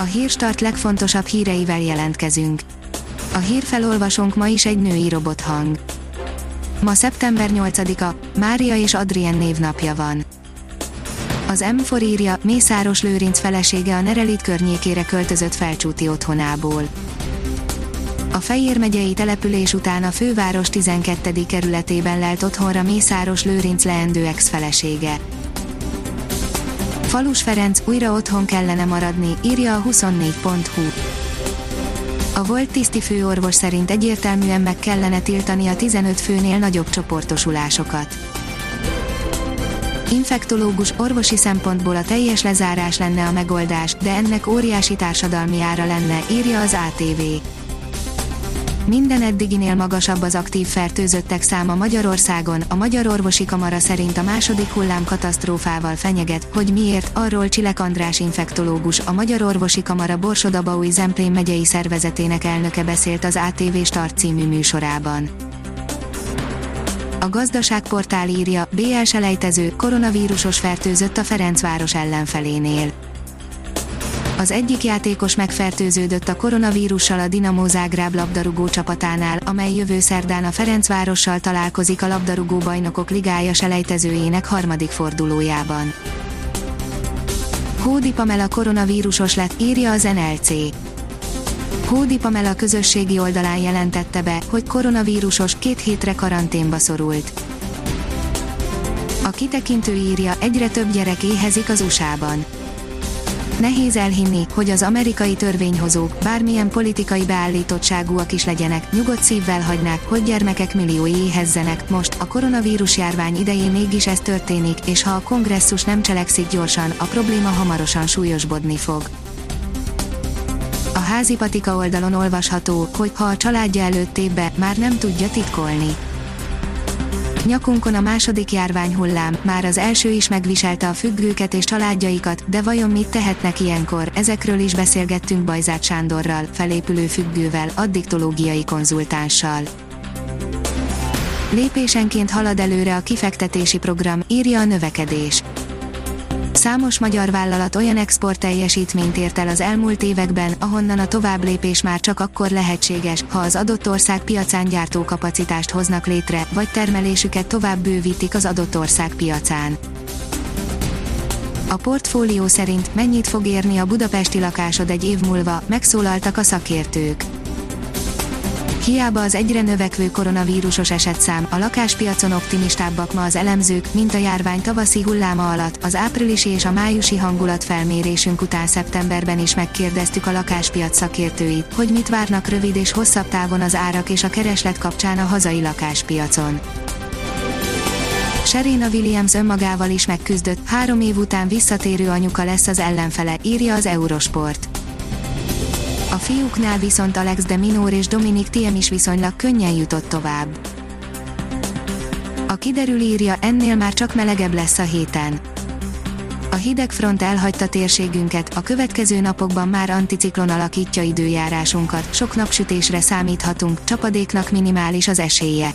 A hírstart legfontosabb híreivel jelentkezünk. A hírfelolvasónk ma is egy női robothang. Ma szeptember 8-a, Mária és Adrien névnapja van. Az M4 írja, Mészáros Lőrinc felesége a Nerelit környékére költözött felcsúti otthonából. A Fejér megyei település után a főváros 12. kerületében lelt otthonra Mészáros Lőrinc leendő ex-felesége. Falus Ferenc újra otthon kellene maradni, írja a 24.hu. A volt tiszti főorvos szerint egyértelműen meg kellene tiltani a 15 főnél nagyobb csoportosulásokat. Infektológus orvosi szempontból a teljes lezárás lenne a megoldás, de ennek óriási társadalmi ára lenne, írja az ATV. Minden eddiginél magasabb az aktív fertőzöttek száma Magyarországon, a Magyar Orvosi Kamara szerint a második hullám katasztrófával fenyeget, hogy miért, arról Csilek András infektológus, a Magyar Orvosi Kamara Borsodabaui Zemplén megyei szervezetének elnöke beszélt az ATV Start című műsorában. A gazdaságportál írja, BL selejtező, koronavírusos fertőzött a Ferencváros ellenfelénél az egyik játékos megfertőződött a koronavírussal a Dinamo Zágráb labdarúgó csapatánál, amely jövő szerdán a Ferencvárossal találkozik a labdarúgó bajnokok ligája selejtezőjének harmadik fordulójában. Hódi Pamela koronavírusos lett, írja az NLC. Hódi Pamela közösségi oldalán jelentette be, hogy koronavírusos két hétre karanténba szorult. A kitekintő írja, egyre több gyerek éhezik az USA-ban Nehéz elhinni, hogy az amerikai törvényhozók, bármilyen politikai beállítottságúak is legyenek, nyugodt szívvel hagynák, hogy gyermekek milliói éhezzenek. Most, a koronavírus járvány idején mégis ez történik, és ha a kongresszus nem cselekszik gyorsan, a probléma hamarosan súlyosbodni fog. A házi patika oldalon olvasható, hogy ha a családja előtt be, már nem tudja titkolni Nyakunkon a második járványhullám, már az első is megviselte a függőket és családjaikat, de vajon mit tehetnek ilyenkor? Ezekről is beszélgettünk Bajzát Sándorral, felépülő függővel, addiktológiai konzultánssal. Lépésenként halad előre a kifektetési program, írja a növekedés. Számos magyar vállalat olyan export teljesítményt ért el az elmúlt években, ahonnan a továbblépés már csak akkor lehetséges, ha az adott ország piacán gyártó kapacitást hoznak létre, vagy termelésüket tovább bővítik az adott ország piacán. A portfólió szerint mennyit fog érni a budapesti lakásod egy év múlva, megszólaltak a szakértők. Hiába az egyre növekvő koronavírusos esetszám, a lakáspiacon optimistábbak ma az elemzők, mint a járvány tavaszi hulláma alatt, az áprilisi és a májusi hangulatfelmérésünk után szeptemberben is megkérdeztük a lakáspiac szakértőit, hogy mit várnak rövid és hosszabb távon az árak és a kereslet kapcsán a hazai lakáspiacon. Serena Williams önmagával is megküzdött, három év után visszatérő anyuka lesz az ellenfele, írja az Eurosport. A fiúknál viszont Alex de Minor és Dominik Thiem is viszonylag könnyen jutott tovább. A kiderül írja, ennél már csak melegebb lesz a héten. A hideg front elhagyta térségünket, a következő napokban már anticiklon alakítja időjárásunkat, sok napsütésre számíthatunk, csapadéknak minimális az esélye.